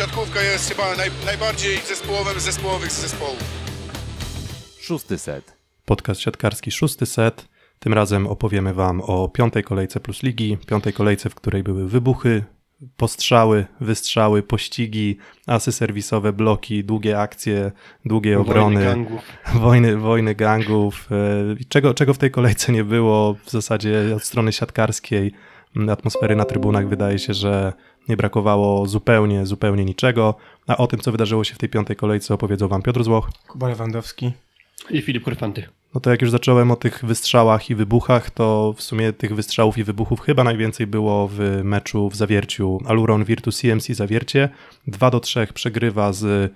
siatkówka jest chyba naj, najbardziej zespołowym z zespołowych zespołów. Szósty set. Podcast siatkarski szósty set. Tym razem opowiemy Wam o piątej kolejce plus ligi, piątej kolejce, w której były wybuchy, postrzały, wystrzały, pościgi, asy serwisowe, bloki, długie akcje, długie obrony, Wojny gangów. wojny, wojny gangów. e, Czego, czego w tej kolejce nie było w zasadzie od strony siatkarskiej, atmosfery na trybunach wydaje się, że nie brakowało zupełnie, zupełnie niczego. A o tym, co wydarzyło się w tej piątej kolejce opowiedzą Wam Piotr Złoch, Kuba Lewandowski. I Filip Korfanty. No to jak już zacząłem o tych wystrzałach i wybuchach, to w sumie tych wystrzałów i wybuchów chyba najwięcej było w meczu w Zawierciu. Aluron Virtus CMC Zawiercie 2 do 3 przegrywa z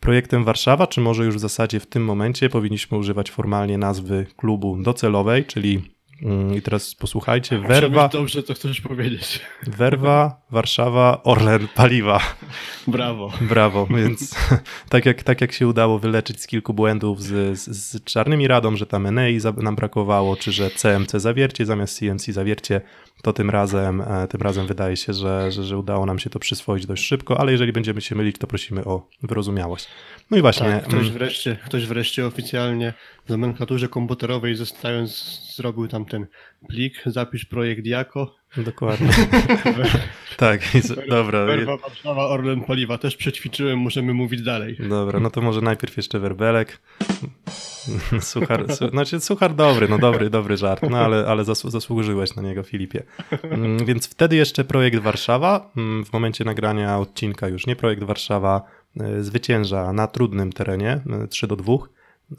projektem Warszawa, czy może już w zasadzie w tym momencie powinniśmy używać formalnie nazwy klubu docelowej, czyli i teraz posłuchajcie, Werwa, Dobrze, to chcesz powiedzieć. Werwa, Warszawa, Orlen, Paliwa. Brawo. Brawo, więc tak jak, tak jak się udało wyleczyć z kilku błędów z, z, z Czarnymi Radą, że tam Enei nam brakowało, czy że CMC zawiercie zamiast CMC zawiercie, to tym razem, e, tym razem wydaje się, że, że, że udało nam się to przyswoić dość szybko, ale jeżeli będziemy się mylić, to prosimy o wyrozumiałość. No i właśnie, Tak, ktoś mm, wreszcie, ktoś wreszcie oficjalnie w nomenklaturze komputerowej zostając zrobił tam ten plik, zapisz projekt jako. dokładnie. tak, dobra. Werwa, Warszawa, Orlen, Paliwa. Też przećwiczyłem, możemy mówić dalej. Dobra, no to może najpierw jeszcze werbelek. Suchar, su, znaczy suchar dobry, no dobry, dobry żart, no ale, ale zasłu, zasłużyłeś na niego, Filipie. Mm, Więc wtedy jeszcze projekt Warszawa, mm, w momencie nagrania odcinka już nie projekt Warszawa, y, zwycięża na trudnym terenie, y, 3 do 2,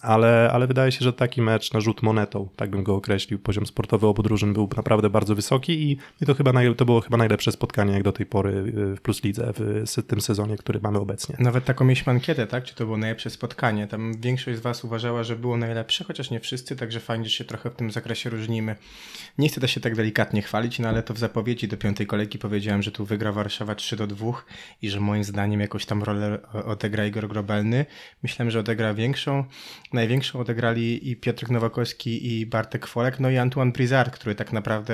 ale, ale wydaje się, że taki mecz na rzut monetą, tak bym go określił, poziom sportowy obu drużyn był naprawdę bardzo wysoki i, i to, chyba naj, to było chyba najlepsze spotkanie jak do tej pory y, w Plus Lidze w s- tym sezonie, który mamy obecnie. Nawet taką mieliśmy ankietę, tak? Czy to było najlepsze spotkanie. Tam większość z Was uważała, że było najlepsze, chociaż nie wszyscy, także fajnie, że się trochę w tym zakresie różnimy. Nie chcę też się tak delikatnie chwalić, no ale to w zapowiedzi do piątej kolejki powiedziałem, że tu wygra Warszawa 3 do 2 i że moim zdaniem jakąś tam rolę odegra Igor Grobelny. Myślałem, że odegra większą. Największą odegrali i Piotr Nowakowski i Bartek Folek, no i Antoine Brizard, który tak naprawdę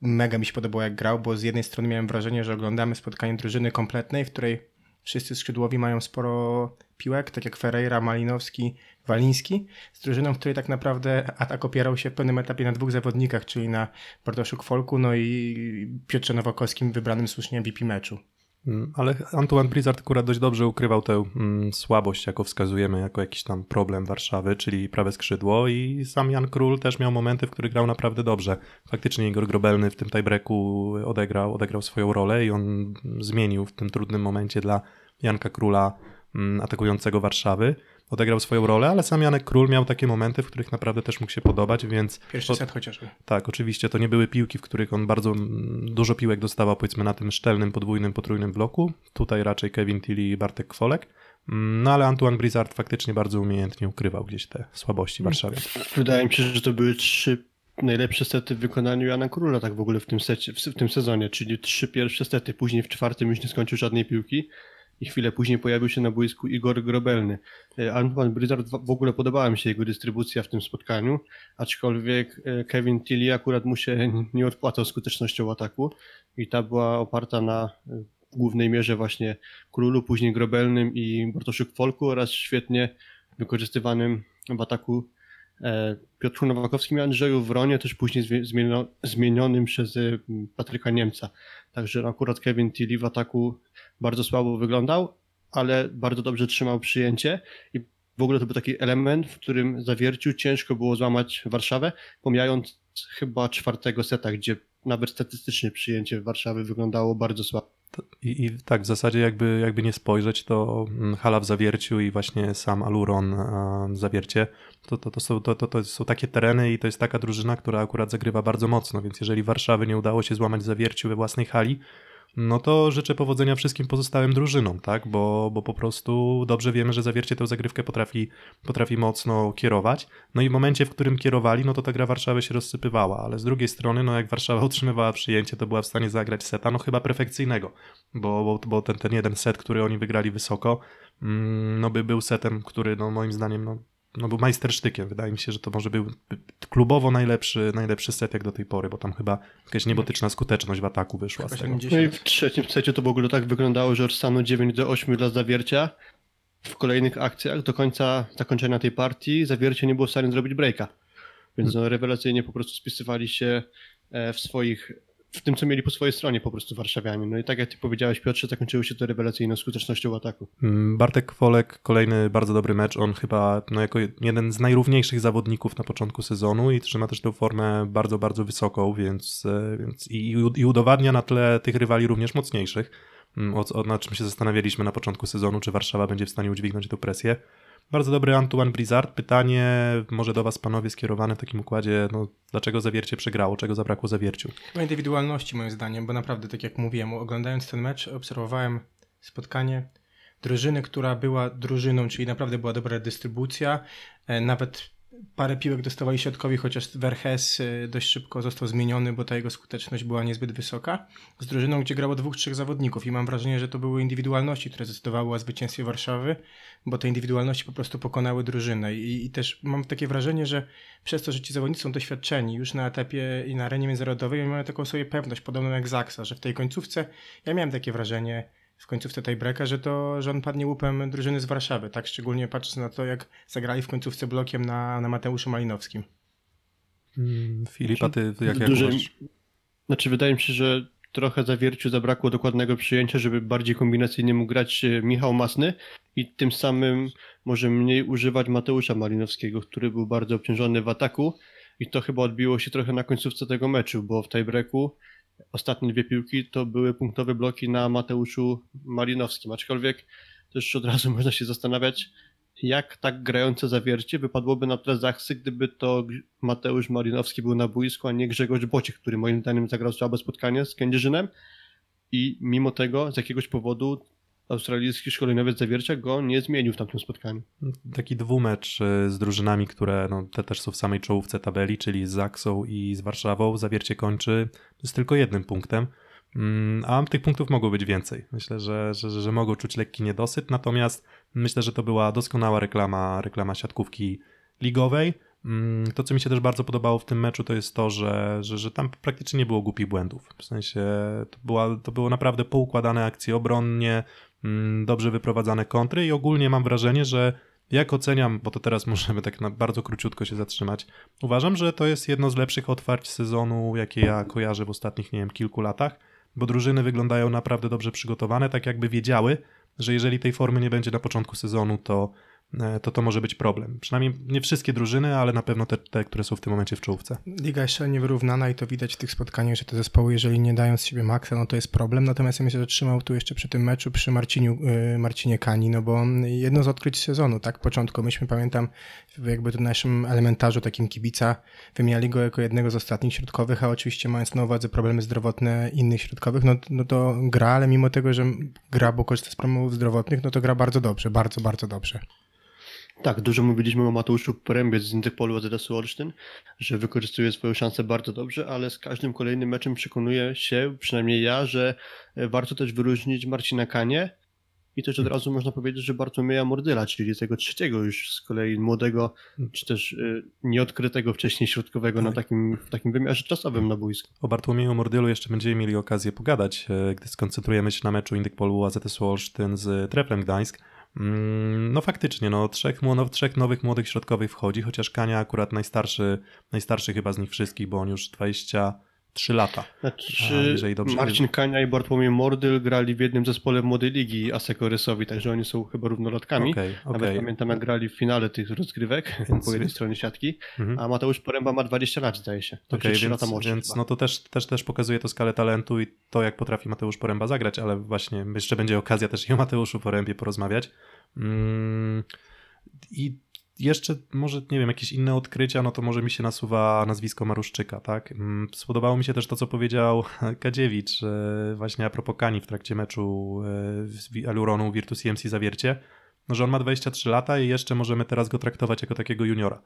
mega mi się podobało jak grał, bo z jednej strony miałem wrażenie, że oglądamy spotkanie drużyny kompletnej, w której wszyscy skrzydłowi mają sporo piłek, tak jak Ferreira, Malinowski, Waliński, z drużyną, w której tak naprawdę atak opierał się w pewnym etapie na dwóch zawodnikach, czyli na Bartoszu Kwolku, no i Piotrze Nowakowskim wybranym słusznie MVP meczu. Mm, Ale Antoine Blizzard akurat dość dobrze ukrywał tę mm, słabość, jaką wskazujemy jako jakiś tam problem Warszawy, czyli prawe skrzydło i sam Jan Król też miał momenty, w których grał naprawdę dobrze. Faktycznie Igor Grobelny w tym tiebreaku odegrał, odegrał swoją rolę i on zmienił w tym trudnym momencie dla Janka Króla mm, atakującego Warszawy. Odegrał swoją rolę, ale sam Janek Król miał takie momenty, w których naprawdę też mógł się podobać, więc Pierwszy set chociażby. tak, oczywiście to nie były piłki, w których on bardzo dużo piłek dostawał, powiedzmy na tym szczelnym, podwójnym, potrójnym bloku. Tutaj raczej Kevin Tilly i Bartek Kwolek. Mm, No ale Antoine Brizard faktycznie bardzo umiejętnie ukrywał gdzieś te słabości Warszawy. Wydaje mi się, że to były trzy najlepsze sety w wykonaniu Jana Króla tak w ogóle w tym, secie, w, w tym sezonie, czyli trzy pierwsze sety. Później w czwartym już nie skończył żadnej piłki i chwilę później pojawił się na boisku Igor Grobelny. E, Antoine Brizard w ogóle podobała mi się jego dystrybucja w tym spotkaniu, aczkolwiek e, Kevin Tilly akurat mu się nie odpłacał skutecznością ataku i ta była oparta na w głównej mierze właśnie Królu, później Grobelnym i Bartoszu Folku oraz świetnie wykorzystywanym w ataku e, Piotrku Nowakowskim i Andrzeju Wronie, też później zmienionym przez Patryka Niemca. Także akurat Kevin Tilly w ataku bardzo słabo wyglądał, ale bardzo dobrze trzymał przyjęcie i w ogóle to był taki element, w którym zawierciu ciężko było złamać Warszawę, pomijając chyba czwartego seta, gdzie nawet statystycznie przyjęcie Warszawy wyglądało bardzo słabo. I, I tak w zasadzie jakby, jakby nie spojrzeć, to mm, Hala w Zawierciu i właśnie sam Aluron w Zawiercie, to, to, to, są, to, to, to są takie tereny i to jest taka drużyna, która akurat zagrywa bardzo mocno, więc jeżeli Warszawy nie udało się złamać Zawierciu we własnej hali, no to życzę powodzenia wszystkim pozostałym drużynom, tak? Bo, bo po prostu dobrze wiemy, że zawiercie tę zagrywkę potrafi, potrafi mocno kierować. No i w momencie, w którym kierowali, no to ta gra Warszawy się rozsypywała, ale z drugiej strony, no jak Warszawa utrzymywała przyjęcie, to była w stanie zagrać seta, no chyba perfekcyjnego, bo, bo, bo ten, ten jeden set, który oni wygrali wysoko, mm, no by był setem, który no moim zdaniem no, no był majstersztykiem. Wydaje mi się, że to może był klubowo najlepszy, najlepszy set jak do tej pory, bo tam chyba jakaś niebotyczna skuteczność w ataku wyszła z Chyba tego. 70. No i w trzecim secie to w ogóle tak wyglądało, że od stanu 9 do 8 dla zawiercia w kolejnych akcjach do końca zakończenia tej partii zawiercie nie było w stanie zrobić breaka. Więc no, rewelacyjnie po prostu spisywali się e, w swoich, w tym co mieli po swojej stronie po prostu warszawianie. No i tak jak ty powiedziałeś Piotrze, zakończyło się to rewelacyjną skutecznością ataku. Mm, Bartek Kwolek, kolejny bardzo dobry mecz. On chyba no, jako jeden z najrówniejszych zawodników na początku sezonu i trzyma też tę formę bardzo, bardzo wysoką, więc, e, więc i, i udowadnia na tle tych rywali również mocniejszych. Mm, O, o, na czym się zastanawialiśmy na początku sezonu, czy Warszawa będzie w stanie udźwignąć tę presję. Bardzo dobry Antoine Brizard. Pytanie może do Was, panowie, skierowane w takim układzie, no, dlaczego zawiercie przegrało, czego zabrakło zawierciu? Chyba indywidualności moim zdaniem, bo naprawdę, tak jak mówiłem, oglądając ten mecz, obserwowałem spotkanie drużyny, która była drużyną, czyli naprawdę była dobra dystrybucja. E, Nawet parę piłek dostawali środkowi, chociaż Verhes e, dość szybko został zmieniony, bo ta jego skuteczność była niezbyt wysoka. Z drużyną, gdzie grało dwóch, trzech zawodników i mam wrażenie, że to były indywidualności, które zdecydowały o zwycięstwie Warszawy, bo te indywidualności po prostu pokonały drużynę I, i też mam takie wrażenie, że przez to, że ci zawodnicy są doświadczeni już na etapie i na arenie międzynarodowej, mają taką sobie pewność, podobną jak Zaksa, że w tej końcówce, ja miałem takie wrażenie w końcówce tiebreaka, że to, że on padnie łupem drużyny z Warszawy, tak szczególnie patrząc na to, jak zagrali w końcówce blokiem na, na Mateuszu Malinowskim. Mm, Filip, a ty jak, jak dużej- uważasz? Znaczy wydaje mi się, że trochę zawierciu zabrakło dokładnego przyjęcia, żeby bardziej kombinacyjnie mógł grać e, Michał Masny i tym samym może mniej używać Mateusza Malinowskiego, który był bardzo obciążony w ataku i to chyba odbiło się trochę na końcówce tego meczu, bo w tiebreaku ostatnie dwie piłki to były punktowe bloki na Mateuszu Malinowskim, aczkolwiek też od razu można się zastanawiać, jak tak grające zawiercie wypadłoby na tle Zachsy, gdyby to Mateusz Malinowski był na boisku, a nie Grzegorz Bociek, który moim zdaniem zagrał słabe spotkanie z Kędzierzynem. I mimo tego z jakiegoś powodu australijski szkoleniowiec zawiercia go nie zmienił w tamtym spotkaniu. Taki dwumecz y, z drużynami, które no, te też są w samej czołówce tabeli, czyli z Zaksą i z Warszawą. Zawiercie kończy z tylko jednym punktem. Mm, A tych punktów mogło być więcej. Myślę, że, że, że mogą czuć lekki niedosyt, natomiast myślę, że to była doskonała reklama, reklama siatkówki ligowej. Mm, To, co mi się też bardzo podobało w tym meczu, to jest to, że, że, że tam praktycznie nie było głupich błędów. W sensie to, była, to było naprawdę poukładane akcje obronnie, dobrze wyprowadzane kontry i ogólnie mam wrażenie, że jak oceniam, bo to teraz możemy tak na bardzo króciutko się zatrzymać, uważam, że to jest jedno z lepszych otwarć sezonu, jakie ja kojarzę w ostatnich, nie wiem, kilku latach, bo drużyny wyglądają naprawdę dobrze przygotowane, tak jakby wiedziały, że jeżeli tej formy nie będzie na początku sezonu, to to, to może być problem. Przynajmniej nie wszystkie drużyny, ale na pewno te, te, które są w tym momencie w czołówce. Liga jest szalenie wyrównana i to widać w tych spotkaniach, że te zespoły, jeżeli nie dają z siebie maksa, no to jest problem. Natomiast ja myślę, że trzymał tu jeszcze przy tym meczu przy Marciniu, y, Marcinie Kani, no bo jedno z odkryć sezonu, tak? Początku myśmy, pamiętam, jakby tu naszym elementarzu takim kibica wymieniali go jako jednego z ostatnich środkowych, a oczywiście mając na uwadze problemy zdrowotne innych środkowych, no, no to gra, ale mimo tego, że gra, bo korzysta z problemów zdrowotnych, no to gra bardzo dobrze, bardzo, bardzo dobrze. Tak, dużo mówiliśmy o Mateuszu Porębie z Interpolu AZS Olsztyn, że wykorzystuje swoją szansę bardzo dobrze, ale z każdym kolejnym meczem przekonuje się, przynajmniej ja, że e, warto też wyróżnić Marcina Kanie i też od razu można powiedzieć, że Bartłomieja Mordyla, czyli tego trzeciego już z kolei młodego, czy też e, nieodkrytego wcześniej środkowego na takim, w takim wymiarze czasowym na boisku. O Bartłomieju Mordylu jeszcze będziemy mieli okazję pogadać, e, gdy skoncentrujemy się na meczu Indykpolu AZS Olsztyn z Treflem Gdańsk. Mm, No faktycznie, no trzech, mło- trzech nowych młodych środkowych wchodzi, chociaż Kania akurat najstarszy, najstarszy chyba z nich wszystkich, bo on już 23 lata. A, Znaczy, dobrze- Marcin Kania i Bartłomiej Mordyl grali w jednym zespole Młodej Ligi Asekorysowi, także oni są chyba równolatkami. Okej, Nawet okej. pamiętam, jak grali w finale tych rozgrywek Więc- po jednej stronie siatki, Mhm. a Mateusz Poręba ma 20 lat, zdaje się. Okej, 3 więc, lata więc chyba. no to też, też, też pokazuje to skalę talentu i to, jak potrafi Mateusz Poręba zagrać, ale właśnie jeszcze będzie okazja też i o Mateuszu Porębie porozmawiać. Mm, I jeszcze może, nie wiem, jakieś inne odkrycia, no to może mi się nasuwa nazwisko Maruszczyka, tak? Mm, Spodobało mi się też to, co powiedział Kadziewicz właśnie a propos Kani w trakcie meczu e, Aluronu Virtus CMC Zawiercie, no, że on ma 23 lata i jeszcze możemy teraz go traktować jako takiego juniora.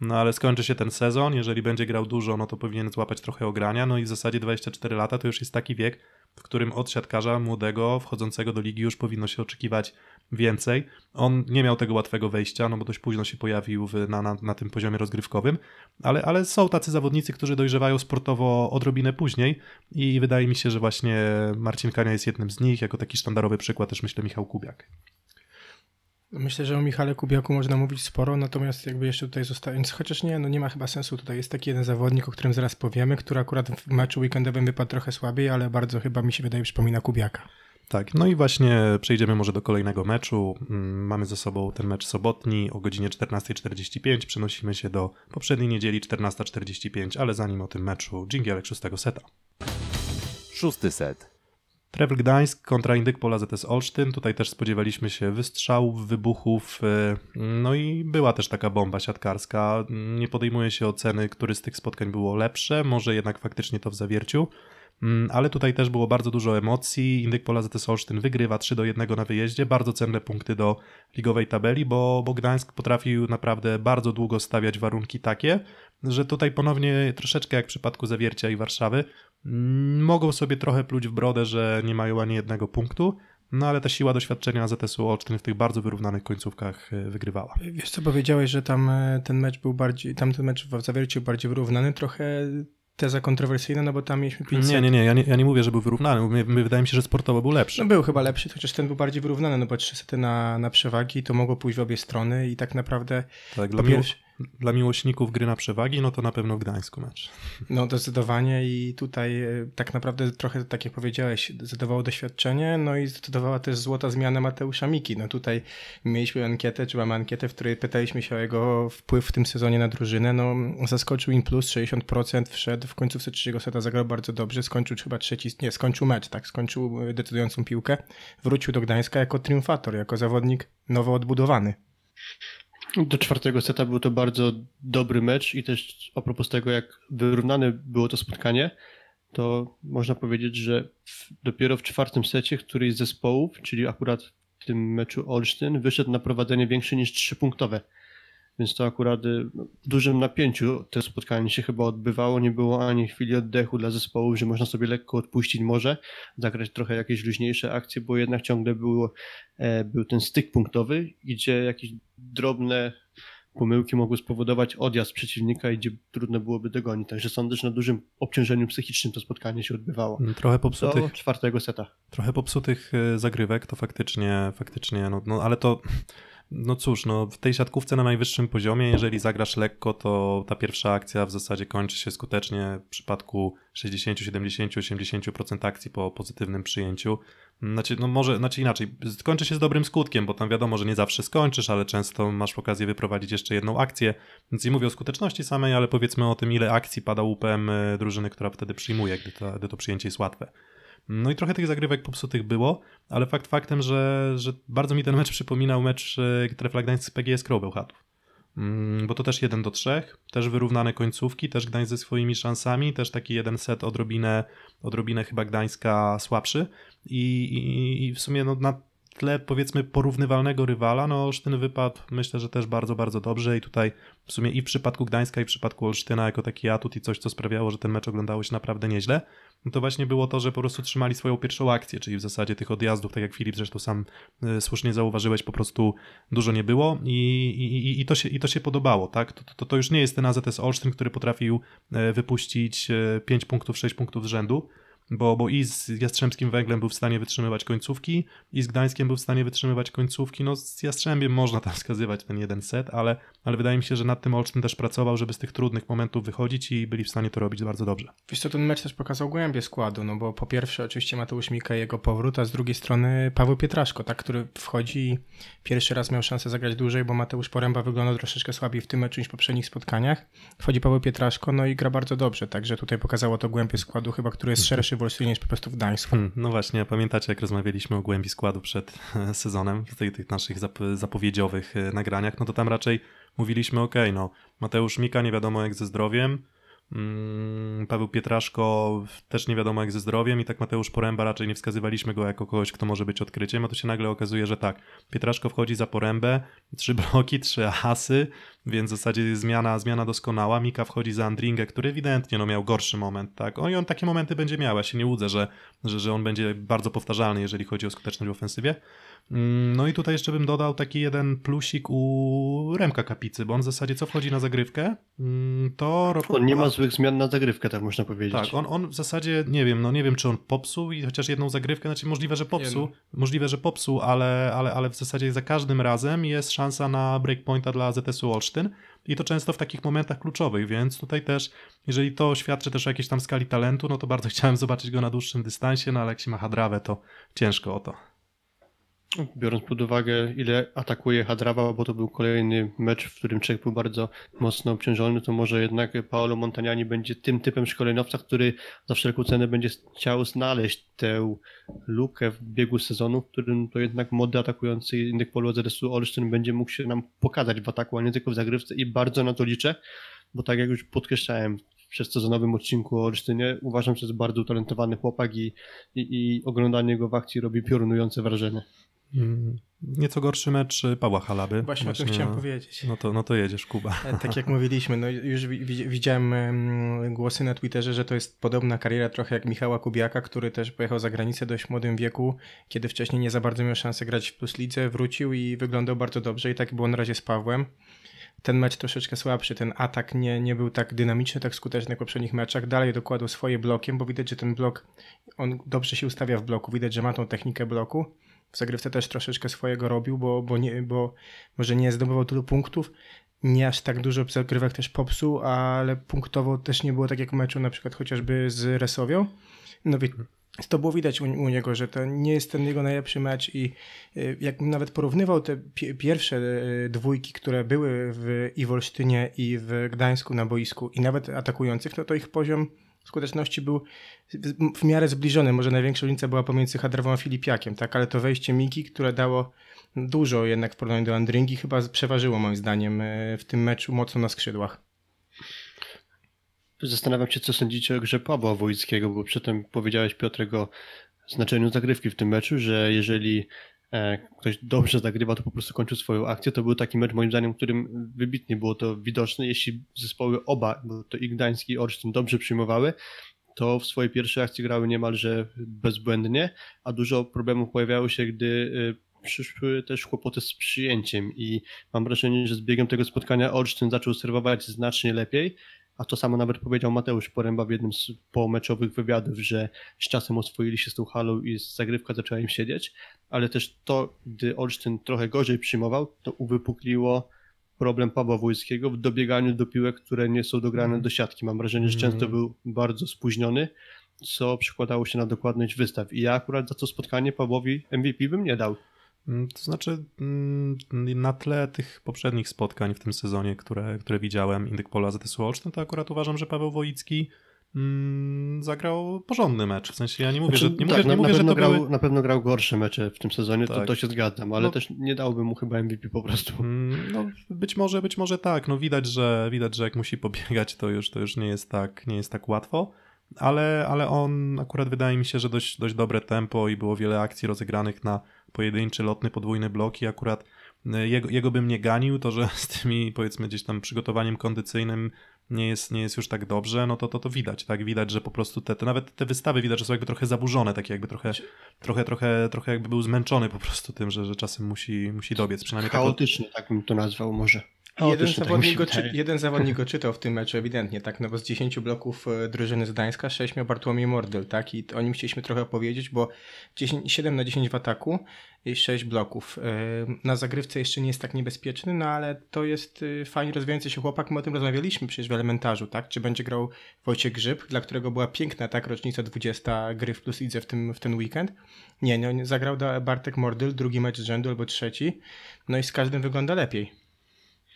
No ale skończy się ten sezon, jeżeli będzie grał dużo, no to powinien złapać trochę ogrania, no i w zasadzie 24 lata to już jest taki wiek, w którym od siatkarza młodego, wchodzącego do ligi już powinno się oczekiwać więcej. On nie miał tego łatwego wejścia, no bo dość późno się pojawił na, na, na tym poziomie rozgrywkowym, ale, ale są tacy zawodnicy, którzy dojrzewają sportowo odrobinę później i wydaje mi się, że właśnie Marcin Kania jest jednym z nich, jako taki sztandarowy przykład też myślę Michał Kubiak. Myślę, że o Michale Kubiaku można mówić sporo, natomiast jakby jeszcze tutaj zostając, chociaż nie, no nie ma chyba sensu, tutaj jest taki jeden zawodnik, o którym zaraz powiemy, który akurat w meczu weekendowym wypadł trochę słabiej, ale bardzo chyba mi się wydaje przypomina Kubiaka. Tak, no i właśnie przejdziemy może do kolejnego meczu. Mm, Mamy za sobą ten mecz sobotni o godzinie 14.45. Przenosimy się do poprzedniej niedzieli 14.45, ale zanim o tym meczu, dżingielek szóstego seta. Szósty set. Trevl Gdańsk kontra Indyk Pola ZS Olsztyn. Tutaj też spodziewaliśmy się wystrzałów, wybuchów. y, No i była też taka bomba siatkarska. Nie podejmuje się oceny, który z tych spotkań było lepsze. Może jednak faktycznie to w zawierciu. Mm, Ale tutaj też było bardzo dużo emocji. Indyk Pola ZS Olsztyn wygrywa 3 do 1 na wyjeździe. Bardzo cenne punkty do ligowej tabeli, bo, bo Gdańsk potrafił naprawdę bardzo długo stawiać warunki takie, że tutaj ponownie troszeczkę jak w przypadku Zawiercia i Warszawy mogą sobie trochę pluć w brodę, że nie mają ani jednego punktu, no ale ta siła doświadczenia ZSU Olsztyn w tych bardzo wyrównanych końcówkach y, wygrywała. Wiesz co powiedziałeś, że tam e, ten mecz był bardziej, tamten mecz w Zawierciu bardziej wyrównany, trochę teza kontrowersyjna, no bo tam mieliśmy 500. Nie, nie, nie, ja nie, ja nie mówię, że był wyrównany, my, my, wydaje mi się, że sportowo był lepszy. No był chyba lepszy, chociaż ten był bardziej wyrównany, no bo trzy sety na, na przewagi, to mogło pójść w obie strony i tak naprawdę tak, dla, pierwsze- dla miłośników gry na przewagi, no to na pewno w Gdańsku mecz. No zdecydowanie i tutaj e, tak naprawdę trochę, tak jak powiedziałeś, zdecydowało doświadczenie, no i zdecydowała też złota zmiana Mateusza Miki. No tutaj mieliśmy ankietę, czy mamy ankietę, w której pytaliśmy się o jego wpływ w tym sezonie na drużynę. No zaskoczył in plus 60%, wszedł w końcówce trzeciego seta, zagrał bardzo dobrze, skończył chyba trzeci, nie, skończył mecz, tak, skończył decydującą piłkę, wrócił do Gdańska jako triumfator, jako zawodnik nowo odbudowany. Do czwartego seta był to bardzo dobry mecz i też a propos tego, jak wyrównane było to spotkanie, to można powiedzieć, że w, dopiero w czwartym secie któryś z zespołów, czyli akurat w tym meczu Olsztyn, wyszedł na prowadzenie większe niż trzypunktowe. Więc to akurat y, no, w dużym napięciu to spotkanie się chyba odbywało. Nie było ani chwili oddechu dla zespołów, że można sobie lekko odpuścić może, zagrać trochę jakieś luźniejsze akcje, bo jednak ciągle było, e, był ten styk punktowy, gdzie jakieś drobne pomyłki mogły spowodować odjazd przeciwnika i gdzie trudno byłoby dogonić. Także sądzę, że na dużym obciążeniu psychicznym to spotkanie się odbywało. Trochę Do popsutych, czwartego seta. trochę popsutych y, zagrywek, to faktycznie, faktycznie, no, no ale to, no cóż, no w tej siatkówce na najwyższym poziomie, jeżeli zagrasz lekko, to ta pierwsza akcja w zasadzie kończy się skutecznie w przypadku 60, 70, 80% akcji po pozytywnym przyjęciu. Znaczy, no może, znaczy inaczej, skończy się z dobrym skutkiem, bo tam wiadomo, że nie zawsze skończysz, ale często masz okazję wyprowadzić jeszcze jedną akcję, więc nie mówię o skuteczności samej, ale powiedzmy o tym, ile akcji pada łupem y, drużyny, która wtedy przyjmuje, gdy gdy to przyjęcie jest łatwe. No i trochę tych zagrywek popsutych było, ale fakt faktem, że, że bardzo mi ten mecz przypominał mecz e, Trefla Gdańsk z PGS Crow Bełchatów. Mm, Bo to też 1 do 3, też wyrównane końcówki, też Gdańsk ze swoimi szansami, też taki jeden set odrobinę, odrobinę chyba Gdańska słabszy i, i, i w sumie no, na tle powiedzmy porównywalnego rywala, no Olsztyn wypadł myślę, że też bardzo, bardzo dobrze i tutaj w sumie i w przypadku Gdańska i w przypadku Olsztyna jako taki atut i coś, co sprawiało, że ten mecz oglądało się naprawdę nieźle, no to właśnie było to, że po prostu trzymali swoją pierwszą akcję, czyli w zasadzie tych odjazdów, tak jak Filip zresztą sam y, słusznie zauważyłeś, po prostu dużo nie było i, i, i, to, się, i to się podobało, tak? To, to, to już nie jest ten AZS Olsztyn, który potrafił e, wypuścić 5 punktów, 6 punktów z rzędu, bo, bo i z Jastrzębskim Węglem był w stanie wytrzymywać końcówki, i z Gdańskiem był w stanie wytrzymywać końcówki. No z Jastrzębiem można tam wskazywać ten jeden set, ale, ale wydaje mi się, że nad tym Olsztyn też pracował, żeby z tych trudnych momentów wychodzić i byli w stanie to robić bardzo dobrze. Wiesz co, ten mecz też pokazał głębię składu, no bo po pierwsze oczywiście Mateusz Mika i jego powrót, a z drugiej strony Paweł Pietraszko, tak, który wchodzi i pierwszy raz miał szansę zagrać dłużej, bo Mateusz Poręba wyglądał troszeczkę słabiej w tym meczu niż w poprzednich spotkaniach. Wchodzi Paweł Pietraszko, no i gra bardzo dobrze, także tutaj pokazało to głębię składu chyba, który jest szerszy w Olsztynie niż po prostu w Gdańsku. Hmm, no właśnie, pamiętacie jak rozmawialiśmy o głębi składu przed e, sezonem, w tych, tych naszych zap- zapowiedziowych e, nagraniach, no to tam raczej mówiliśmy, ok, no Mateusz Mika nie wiadomo jak ze zdrowiem, mm, Paweł Pietraszko też nie wiadomo jak ze zdrowiem i tak Mateusz Poręba raczej nie wskazywaliśmy go jako kogoś, kto może być odkryciem, a tu się nagle okazuje, że tak, Pietraszko wchodzi za Porębę, trzy bloki, trzy asy, więc w zasadzie zmiana, zmiana doskonała. Mika wchodzi za Andringę, który ewidentnie no, miał gorszy moment, tak? O, I on takie momenty będzie miał, ja się nie łudzę, że, że, że on będzie bardzo powtarzalny, jeżeli chodzi o skuteczność w ofensywie. Mm, No i tutaj jeszcze bym dodał taki jeden plusik u Remka Kapicy, bo on w zasadzie co wchodzi na zagrywkę, mm, to... On nie ma złych zmian na zagrywkę, tak można powiedzieć. Tak, on, on w zasadzie, nie wiem, no nie wiem, czy on popsuł i chociaż jedną zagrywkę, znaczy możliwe, że popsuł, możliwe, że popsuł, ale, ale, ale w zasadzie za każdym razem jest szansa na breakpointa dla ZS-u Olsztyn i to często w takich momentach kluczowych, więc tutaj też, jeżeli to świadczy też o jakiejś tam skali talentu, no to bardzo chciałem zobaczyć go na dłuższym dystansie, no ale jak się ma Hadrawę, to ciężko o to. Biorąc pod uwagę, ile atakuje Hadrawa, bo to był kolejny mecz, w którym Czech był bardzo mocno obciążony, to może jednak Paolo Montagnani będzie tym typem szkoleniowca, który za wszelką cenę będzie chciał znaleźć tę lukę w biegu sezonu, w którym to jednak młody atakujący Indyk Polu ZS-u Olsztyn będzie mógł się nam pokazać w ataku, a nie tylko w zagrywce i bardzo na to liczę, bo tak jak już podkreślałem w przesezonowym odcinku o Olsztynie, uważam, że jest bardzo utalentowany chłopak i, i, i oglądanie go w akcji robi piorunujące wrażenie. Mm, Nieco gorszy mecz Pawła Halaby. Właśnie o tym chciałem powiedzieć. No to, no to jedziesz, Kuba. E, Tak jak mówiliśmy, no już wi- wi- widziałem em, głosy na Twitterze, że to jest podobna kariera trochę jak Michała Kubiaka, który też pojechał za granicę w dość młodym wieku, kiedy wcześniej nie za bardzo miał szansę grać w Plus Lidze, wrócił i wyglądał bardzo dobrze i tak było na razie z Pawłem. Ten mecz troszeczkę słabszy, ten atak nie, nie był tak dynamiczny, tak skuteczny jak w poprzednich meczach. Dalej dokładał swoje blokiem, bo widać, że ten blok, on dobrze się ustawia w bloku, widać, że ma tą technikę bloku. W zagrywce też troszeczkę swojego robił, bo, bo, nie, bo może nie zdobywał tylu punktów, nie aż tak dużo zagrywek też popsuł, ale punktowo też nie było tak jak w meczu na przykład chociażby z Resowią. No to było widać u, u niego, że to nie jest ten jego najlepszy mecz i y, jakbym nawet porównywał te pi- pierwsze y, dwójki, które były w i w Olsztynie i w Gdańsku na boisku i nawet atakujących, to to ich poziom skuteczności był w- miarę zbliżony. Może największa różnica była pomiędzy Hadrawą a Filipiakiem, tak? Ale to wejście Miki, które dało dużo jednak w porównaniu do Andringi, chyba przeważyło moim zdaniem e, w tym meczu mocno na skrzydłach. Zastanawiam się, co sądzicie o grze Pawła Wojckiego, bo przedtem powiedziałeś Piotrek o znaczeniu zagrywki w tym meczu, że jeżeli ktoś dobrze zagrywa, to po prostu kończy swoją akcję. To był taki mecz moim zdaniem, w którym wybitnie było to widoczne. Jeśli zespoły oba, bo to i Gdański i Olsztyn dobrze przyjmowały, to w swojej pierwszej akcji grały niemalże bezbłędnie, a dużo problemów pojawiało się, gdy y, przyszły też kłopoty z przyjęciem i mam wrażenie, że z biegiem tego spotkania Olsztyn zaczął serwować znacznie lepiej, a to samo nawet powiedział Mateusz Poręba w jednym z pomeczowych wywiadów, że z czasem oswoili się z tą halą i zagrywka zaczęła im siedzieć, ale też to, gdy Olsztyn trochę gorzej przyjmował, to uwypukliło problem Pawła Wojskiego w dobieganiu do piłek, które nie są dograne do siatki. Mam wrażenie, że często był bardzo spóźniony, co przekładało się na dokładność wystaw. I ja akurat za to spotkanie Pawłowi MVP bym nie dał. Mm, To znaczy, mm, na tle tych poprzednich spotkań w tym sezonie, które, które widziałem, Indyk Pola ZS Olsztyn, to akurat uważam, że Paweł Wojicki mm, zagrał porządny mecz. W sensie ja nie mówię, że, Znaczy, nie tak, mówię, na, nie mówię na, że pewno to grał, były... na pewno grał gorsze mecze w tym sezonie, to, Tak. to się zgadzam, ale No. też nie dałbym mu chyba MVP po prostu. No, być może, być może tak. No widać, że widać, że jak musi pobiegać, to już, to już nie jest tak, nie jest tak łatwo. Ale, ale on akurat wydaje mi się, że dość, dość dobre tempo i było wiele akcji rozegranych na pojedynczy, lotny, podwójny blok i akurat y, jego, jego bym nie ganił, to że z tymi powiedzmy gdzieś tam przygotowaniem kondycyjnym nie jest, nie jest już tak dobrze, no to, to to widać, tak? Widać, że po prostu te, te nawet te wystawy widać, że są jakby trochę zaburzone, takie jakby trochę, trochę, trochę, trochę jakby był zmęczony po prostu tym, że, że czasem musi, musi dobiec, przynajmniej tak od- tak bym to nazwał może. Jeden tak zawodnik, go, czy, jeden zawodnik go czytał w tym meczu ewidentnie, tak, no bo z 10 bloków e, drużyny z Gdańska 6 miał Bartłomiej Mordel, tak, i o nim chcieliśmy trochę opowiedzieć, bo 10, 7 na 10 w ataku i 6 bloków. E, Na zagrywce jeszcze nie jest tak niebezpieczny, no ale to jest e, fajnie rozwijający się chłopak, my o tym rozmawialiśmy przecież w elementarzu, tak, czy będzie grał Wojciech Grzyb, dla którego była piękna tak rocznica 20 gry w Plus Lidze w, tym, w ten weekend. Nie, no, zagrał Bartek Mordyl, drugi mecz z rzędu albo trzeci, no i z każdym wygląda lepiej.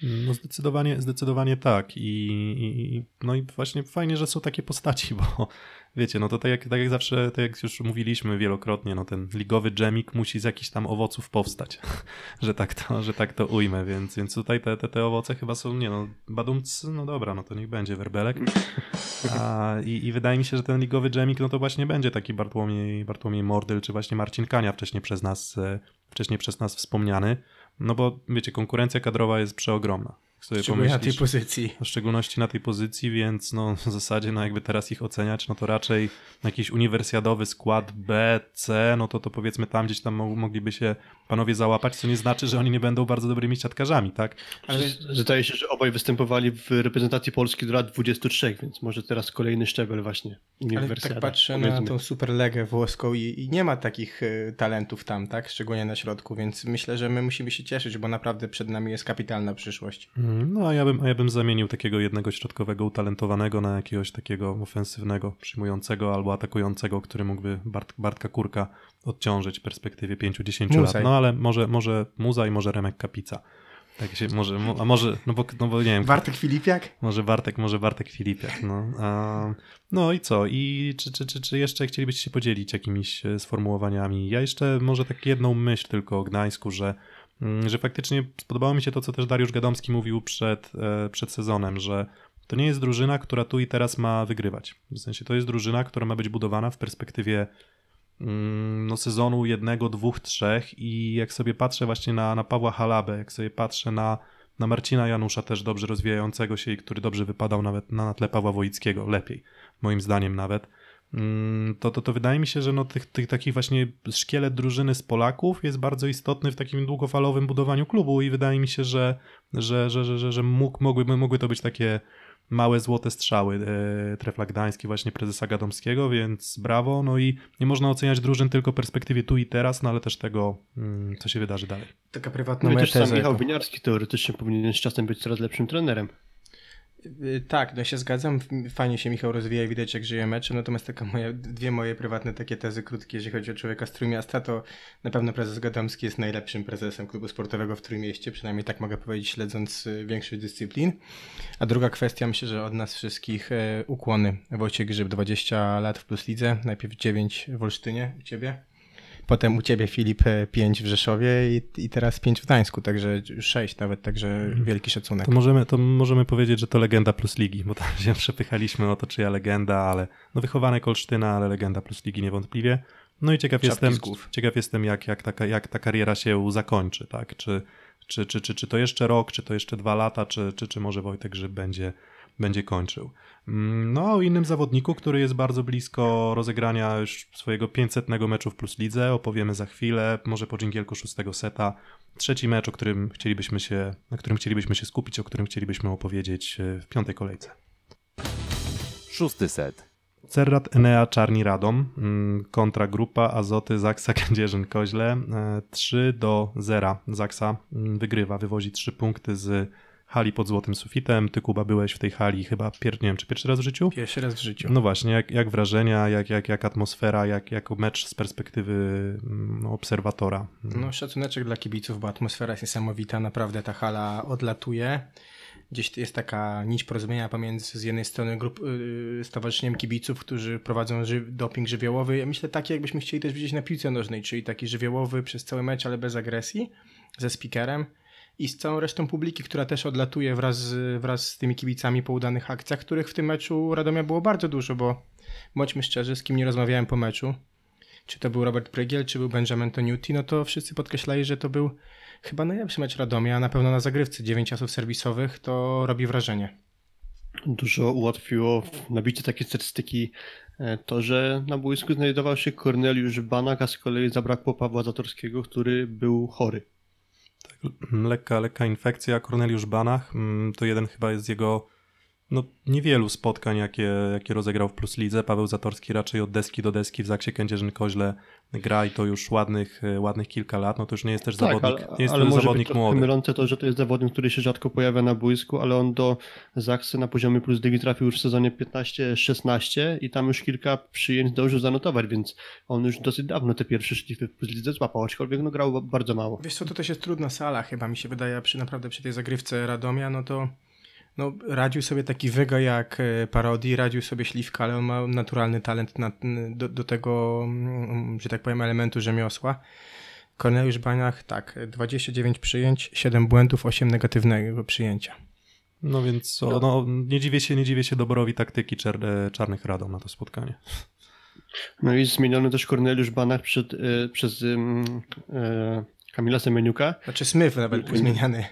No zdecydowanie, zdecydowanie tak. I, i, no i właśnie fajnie, że są takie postaci, bo wiecie, no to tak jak, tak jak zawsze, tak jak już mówiliśmy wielokrotnie, no ten ligowy dżemik musi z jakichś tam owoców powstać, że tak to, że tak to ujmę, więc, więc tutaj te, te, te owoce chyba są, nie no, badumc, no dobra, no to niech będzie werbelek. A, i, I wydaje mi się, że ten ligowy dżemik, no to właśnie będzie taki Bartłomiej, Bartłomiej Mordyl, czy właśnie Marcin Kania wcześniej przez nas, e, wcześniej przez nas wspomniany. No bo wiecie, konkurencja kadrowa jest przeogromna. Jak sobie Szczególnie na tej pozycji. w szczególności na tej pozycji, więc no w zasadzie no jakby teraz ich oceniać, no to raczej jakiś uniwersjadowy skład B, C, no to to powiedzmy tam gdzieś tam mo- mogliby się panowie załapać, co nie znaczy, że oni nie będą bardzo dobrymi siatkarzami, tak? Ale Zdaje się, że obaj występowali w reprezentacji Polski do lat 23, więc może teraz kolejny szczebel właśnie. Ale uniwersjada, tak patrzę na tą superlegę włoską i, i nie ma takich y, talentów tam, tak? Szczególnie na środku, więc myślę, że my musimy się cieszyć, bo naprawdę przed nami jest kapitalna przyszłość. Mm, No a ja bym, a ja bym zamienił takiego jednego środkowego utalentowanego na jakiegoś takiego ofensywnego, przyjmującego albo atakującego, który mógłby Bart, Bartka Kurka odciążyć w perspektywie 5-10 lat. No ale może, może Muza i może Remek Kapica. Tak się, może, mo- a może, no bo, no bo nie wiem, Bartek Filipiak? może Bartek, może Bartek Filipiak, no. A, no i co? I czy, czy, czy, czy jeszcze chcielibyście się podzielić jakimiś e, sformułowaniami? Ja jeszcze może tak jedną myśl tylko o Gdańsku, że, mm, że faktycznie spodobało mi się to, co też Dariusz Gadomski mówił przed, e, przed sezonem, że to nie jest drużyna, która tu i teraz ma wygrywać. W sensie to jest drużyna, która ma być budowana w perspektywie no, sezonu jednego, dwóch, trzech i jak sobie patrzę właśnie na, na Pawła Halabę, jak sobie patrzę na, na Marcina Janusza też dobrze rozwijającego się i który dobrze wypadał nawet na tle Pawła Wojickiego, lepiej, moim zdaniem nawet, mm, to, to, to wydaje mi się, że no tych, tych takich właśnie szkielet drużyny z Polaków jest bardzo istotny w takim długofalowym budowaniu klubu i wydaje mi się, że, że, że, że, że, że mógł, mogły, mogły to być takie małe złote strzały e, Trefla Gdański właśnie prezesa Gadomskiego, więc brawo. No i nie można oceniać drużyn tylko w perspektywie tu i teraz, no ale też tego, mm, co się wydarzy dalej. Taka prywatna No też sam. Michał Winiarski teoretycznie powinien z czasem być coraz lepszym trenerem. Y, Tak, no się zgadzam. Fajnie się Michał rozwija, widać jak żyje meczem. Natomiast taka moja, dwie moje prywatne takie tezy krótkie, jeżeli chodzi o człowieka z Trójmiasta, to na pewno prezes Gadomski jest najlepszym prezesem klubu sportowego w Trójmieście, przynajmniej tak mogę powiedzieć, śledząc y, większość dyscyplin. A druga kwestia, myślę, że od nas wszystkich e, ukłony. Wojciech Grzyb, 20 lat w Plus Lidze, najpierw 9 w Olsztynie, u Ciebie. Potem u Ciebie Filip 5 w Rzeszowie i, i teraz 5 w Gdańsku, także już 6 nawet, także wielki szacunek. To możemy, to możemy powiedzieć, że to legenda plus ligi, bo tam się przepychaliśmy o to, czyja legenda, ale no wychowanek Olsztyna, ale legenda plus ligi niewątpliwie. No i ciekaw Czapki jestem, ciekaw jestem jak, jak, taka, jak ta kariera się zakończy, tak? Czy, czy, czy, czy, czy to jeszcze rok, czy to jeszcze dwa lata, czy, czy, czy może Wojtek Grzyb będzie, będzie kończył. Mm, No, o innym zawodniku, który jest bardzo blisko rozegrania już swojego 500 meczu w Plus Lidze, opowiemy za chwilę, może po dżingielku szóstego seta. Trzeci mecz, o którym chcielibyśmy się, na którym chcielibyśmy się skupić, o którym chcielibyśmy opowiedzieć e, w piątej kolejce. Szósty set. Cerrat Enea Czarni Radom mm, kontra grupa Azoty Zaksa Kędzierzyn Koźle. E, 3 do 0. Zaksa mm, wygrywa, wywozi 3 punkty z hali pod złotym sufitem. Ty Kuba byłeś w tej hali chyba, pier, nie wiem, czy pierwszy raz w życiu? Pierwszy raz w życiu. No właśnie, jak, jak wrażenia, jak, jak, jak atmosfera, jak, jak mecz z perspektywy mm, obserwatora. No, szacuneczek dla kibiców, bo atmosfera jest niesamowita. Naprawdę ta hala odlatuje. Gdzieś jest taka nić porozumienia pomiędzy z jednej strony grup, yy, stowarzyszeniem kibiców, którzy prowadzą ży doping żywiołowy. Ja myślę taki, jakbyśmy chcieli też widzieć na piłce nożnej, czyli taki żywiołowy przez cały mecz, ale bez agresji, ze speakerem i z całą resztą publiki, która też odlatuje wraz z, wraz z tymi kibicami po udanych akcjach, których w tym meczu Radomia było bardzo dużo, bo bądźmy szczerzy, z kim nie rozmawiałem po meczu, czy to był Robert Prygiel, czy był Benjamin Toniuti, no to wszyscy podkreślali, że to był chyba najlepszy mecz Radomia, a na pewno na zagrywce 9 asów serwisowych to robi wrażenie. Dużo ułatwiło nabicie takie statystyki e, to, że na boisku znajdował się Korneliusz Banak, a z kolei zabrakło Pawła Zatorskiego, który był chory. Lekka, lekka infekcja. Korneliusz Banach to jeden chyba jest z jego no, niewielu spotkań, jakie, jakie rozegrał w Plus Lidze. Paweł Zatorski raczej od deski do deski w Zaksie Kędzierzyn-Koźle gra i to już ładnych, e, ładnych kilka lat. No to już nie jest też zawodnik, Tak, ale, nie jest ale może zawodnik być młody. mylące to, że to jest zawodnik, który się rzadko pojawia na boisku, ale on do Zaksy na poziomie plus ligi trafił już w sezonie 15-16 i tam już kilka przyjęć zdążył zanotować, więc on już dosyć dawno te pierwsze szlify w plus lidze złapał, aczkolwiek no grał bardzo mało. Wiesz co, to też jest trudna sala chyba, mi się wydaje, przy naprawdę przy tej zagrywce Radomia, no to no, radził sobie taki wyga jak e, Parodi, radził sobie Śliwka, ale on ma naturalny talent na, do, do tego, mm, że tak powiem, elementu rzemiosła. Korneliusz Baniach, tak, 29 przyjęć, 7 błędów, 8 negatywnego przyjęcia. No więc o, no, nie dziwię się, nie dziwię się doborowi taktyki czer, Czarnych Radom na to spotkanie. No i zmieniony też Korneliusz Banach przed, e, przez e, e, Kamila Semeniuka. Znaczy Smyw nawet był zmieniany.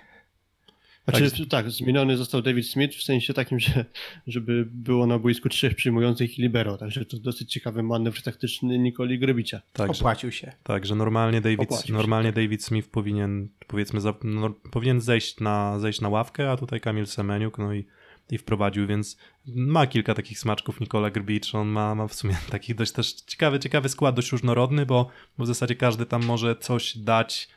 Znaczy, Tak. tak, zmieniony został David Smith w sensie takim, że żeby było na boisku trzech przyjmujących i libero, także to dosyć ciekawy manewr taktyczny Nikoli Grobicia. Tak, że, Opłacił się. tak, że normalnie David, Opłacił się, normalnie David Smith powinien, powiedzmy, za, no, powinien zejść na, zejść na ławkę, a tutaj Kamil Semeniuk, no i, i wprowadził, więc ma kilka takich smaczków Nikola Grbicz, on ma, ma w sumie taki dość też ciekawy, ciekawy skład, dość różnorodny, bo, bo w zasadzie każdy tam może coś dać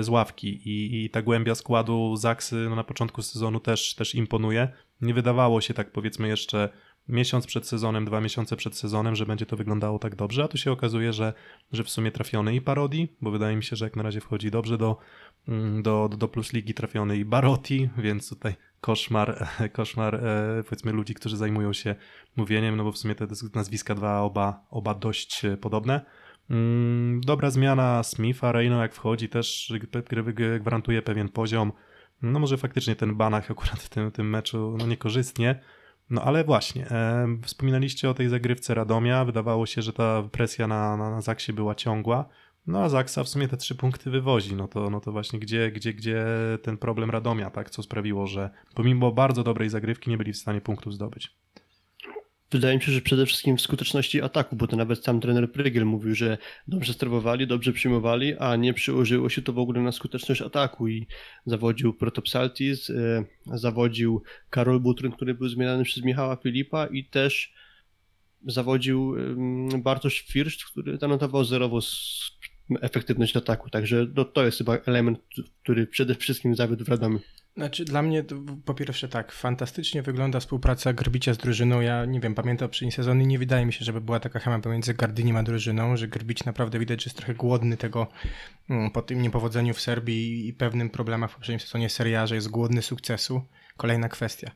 z ławki i, i ta głębia składu Zaksy no, na początku sezonu też, też imponuje. Nie wydawało się tak powiedzmy jeszcze miesiąc przed sezonem, dwa miesiące przed sezonem, że będzie to wyglądało tak dobrze, a tu się okazuje, że, że w sumie trafiony i Parodi, bo wydaje mi się, że jak na razie wchodzi dobrze do, mm, do, do Plus Ligi trafiony i Barotti, więc tutaj koszmar, koszmar e, powiedzmy ludzi, którzy zajmują się mówieniem, no bo w sumie te nazwiska dwa oba, oba dość e, podobne. Mm, Dobra zmiana Smitha, Reino jak wchodzi też gwarantuje pewien poziom. No może faktycznie ten Banach akurat w tym, tym meczu no niekorzystnie. No ale właśnie, e, wspominaliście o tej zagrywce Radomia, wydawało się, że ta presja na, na, na Zaksie była ciągła, no a Zaksa w sumie te trzy punkty wywozi, no to, no to właśnie gdzie, gdzie, gdzie ten problem Radomia, tak, co sprawiło, że pomimo bardzo dobrej zagrywki nie byli w stanie punktów zdobyć. Wydaje mi się, że przede wszystkim w skuteczności ataku, bo to nawet sam trener Prygiel mówił, że dobrze sterowali, dobrze przyjmowali, a nie przyłożyło się to w ogóle na skuteczność ataku i zawodził Protopsaltis, e, zawodził Karol Butryn, który był zmieniany przez Michała Filipa i też zawodził Bartosz First, który zanotował zerową s- efektywność ataku, także no, to jest chyba element, który przede wszystkim zawiódł w Radomiu. Znaczy, dla mnie to, po pierwsze tak, fantastycznie wygląda współpraca Grbicia z drużyną. Ja nie wiem, pamiętam poprzedni sezon i nie wydaje mi się, żeby była taka chemia pomiędzy Gardyniem a drużyną, że Grbić naprawdę widać, że jest trochę głodny tego mm, po tym niepowodzeniu w Serbii i pewnym problemach w poprzednim sezonie Serie A, że jest głodny sukcesu. Kolejna kwestia.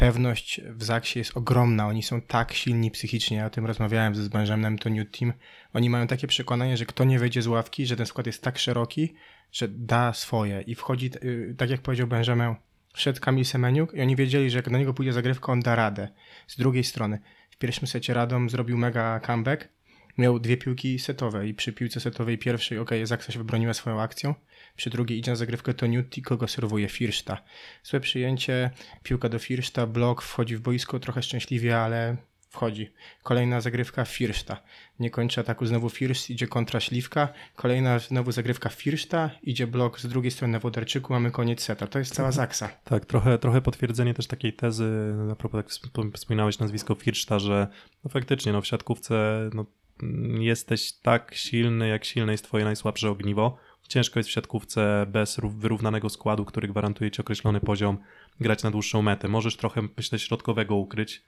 Pewność w Zaksie jest ogromna. Oni są tak silni psychicznie. Ja o tym rozmawiałem ze Benjaminem, to New Team. Oni mają takie przekonanie, że kto nie wejdzie z ławki, że ten skład jest tak szeroki, że da swoje i wchodzi, y, tak jak powiedział Benjamin, wszedł Kamil Semeniuk i oni wiedzieli, że jak do niego pójdzie zagrywka, on da radę. Z drugiej strony, w pierwszym secie Radom zrobił mega comeback, miał dwie piłki setowe i przy piłce setowej pierwszej, ok, Zaksa się wybroniła swoją akcją, przy drugiej idzie na zagrywkę to Newty, kogo serwuje Firszta. Złe przyjęcie, piłka do Firszta, blok, wchodzi w boisko trochę szczęśliwie, ale wchodzi. Kolejna zagrywka Firszta. Nie kończy ataku znowu Firszt, idzie kontra Śliwka. Kolejna znowu zagrywka Firszta, idzie blok z drugiej strony na Wodarczyku, mamy koniec seta. To jest cała Zaksa. Tak, trochę, trochę potwierdzenie też takiej tezy, a propos, tak wspom- wspominałeś nazwisko Firszta, że no faktycznie no w siatkówce no, mm, jesteś tak silny, jak silne jest twoje najsłabsze ogniwo. Ciężko jest w siatkówce bez rów- wyrównanego składu, który gwarantuje ci określony poziom, grać na dłuższą metę. Możesz trochę, myślę, środkowego ukryć,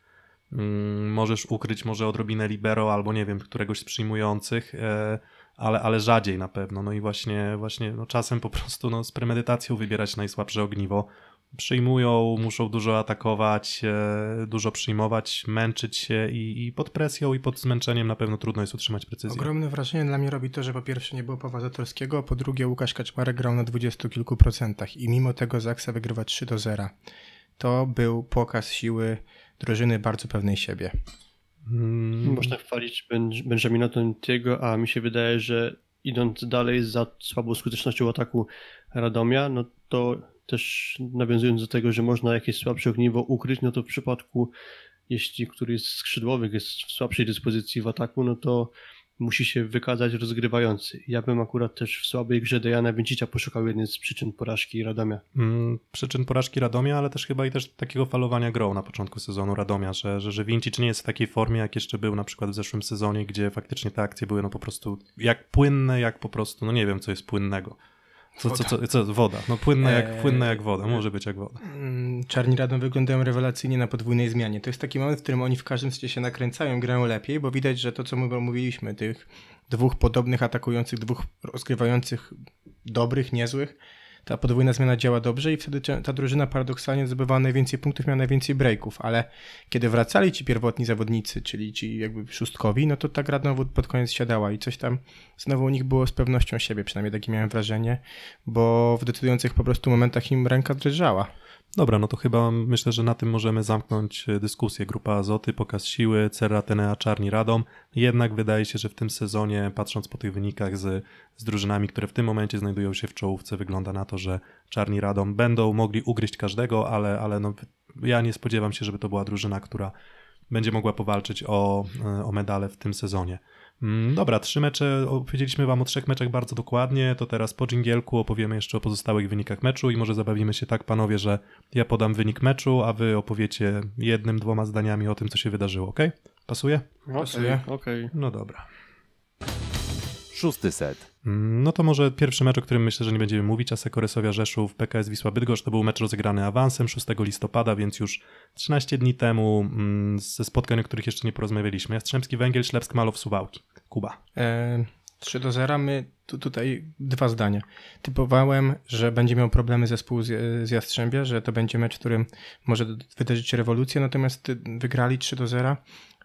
Mm, możesz ukryć może odrobinę libero albo nie wiem, któregoś z przyjmujących, e, ale, ale rzadziej na pewno. No i właśnie, właśnie no czasem po prostu no, z premedytacją wybierać najsłabsze ogniwo. Przyjmują, muszą dużo atakować, e, dużo przyjmować, męczyć się i, i pod presją i pod zmęczeniem na pewno trudno jest utrzymać precyzję. Ogromne wrażenie dla mnie robi to, że po pierwsze nie było Pawła Zatorskiego, a po drugie Łukasz Kaczmarek grał na dwudziestu kilku procentach i mimo tego Zaksa wygrywa 3 do 0. To był pokaz siły drużyny bardzo pewnej siebie. Mm, Można chwalić Ben- Benjamina Tontiego, a mi się wydaje, że idąc dalej za słabą skutecznością ataku Radomia, no to też nawiązując do tego, że można jakieś słabsze ogniwo ukryć, no to w przypadku, jeśli któryś z skrzydłowych jest w słabszej dyspozycji w ataku, no to musi się wykazać rozgrywający. Ja bym akurat też w słabej grze Dejana Wincicia poszukał jednej z przyczyn porażki Radomia. Mm, przyczyn porażki Radomia, ale też chyba i też takiego falowania grą na początku sezonu Radomia, że, że, że nie jest w takiej formie, jak jeszcze był na przykład w zeszłym sezonie, gdzie faktycznie te akcje były no po prostu jak płynne, jak po prostu, no nie wiem co jest płynnego. Co, co, co, co, woda, no płynne jak, Eee, płynne jak woda, może być jak woda. Mm, Czarni Radom wyglądają rewelacyjnie na podwójnej zmianie. To jest taki moment, w którym oni w każdym secie się nakręcają, grają lepiej, bo widać, że to, co my mówiliśmy, tych dwóch podobnych atakujących, dwóch rozgrywających dobrych, niezłych, ta podwójna zmiana działa dobrze i wtedy ta drużyna paradoksalnie zdobywała najwięcej punktów, miała najwięcej breaków, ale kiedy wracali ci pierwotni zawodnicy, czyli ci jakby szóstkowi, no to ta gra znowu pod koniec siadała i coś tam znowu u nich było z pewnością siebie, przynajmniej takie miałem wrażenie, bo w decydujących po prostu momentach im ręka drżała. Dobra, no to chyba myślę, że na tym możemy zamknąć e, dyskusję. Grupa Azoty, pokaz siły, Cerra Tenea, Czarni Radom. Jednak wydaje się, że w tym sezonie, patrząc po tych wynikach z, z drużynami, które w tym momencie znajdują się w czołówce, wygląda na to, że Czarni Radom będą mogli ugryźć każdego, ale, ale no, ja nie spodziewam się, żeby to była drużyna, która będzie mogła powalczyć o, e, o medale w tym sezonie. Mm, Dobra, trzy mecze, opowiedzieliśmy wam o trzech meczach bardzo dokładnie, to teraz po dżingielku opowiemy jeszcze o pozostałych wynikach meczu i może zabawimy się tak, panowie, że ja podam wynik meczu, a wy opowiecie jednym, dwoma zdaniami o tym, co się wydarzyło, ok? Pasuje? Pasuje. Okej. No dobra. Szósty set. No to może pierwszy mecz, o którym myślę, że nie będziemy mówić, a Sekoresowia Rzeszów, PKS Wisła Bydgoszcz, to był mecz rozegrany awansem 6 listopada, więc już 13 dni temu mm, ze spotkań, o których jeszcze nie porozmawialiśmy. Jastrzębski Węgiel, Ślepsk Malow, Suwałki. Kuba. E, 3 do 0, my tu, tutaj dwa zdania. Typowałem, że będzie miał problemy zespół z, z Jastrzębia, że to będzie mecz, w którym może wydarzyć się rewolucja, natomiast wygrali 3 do 0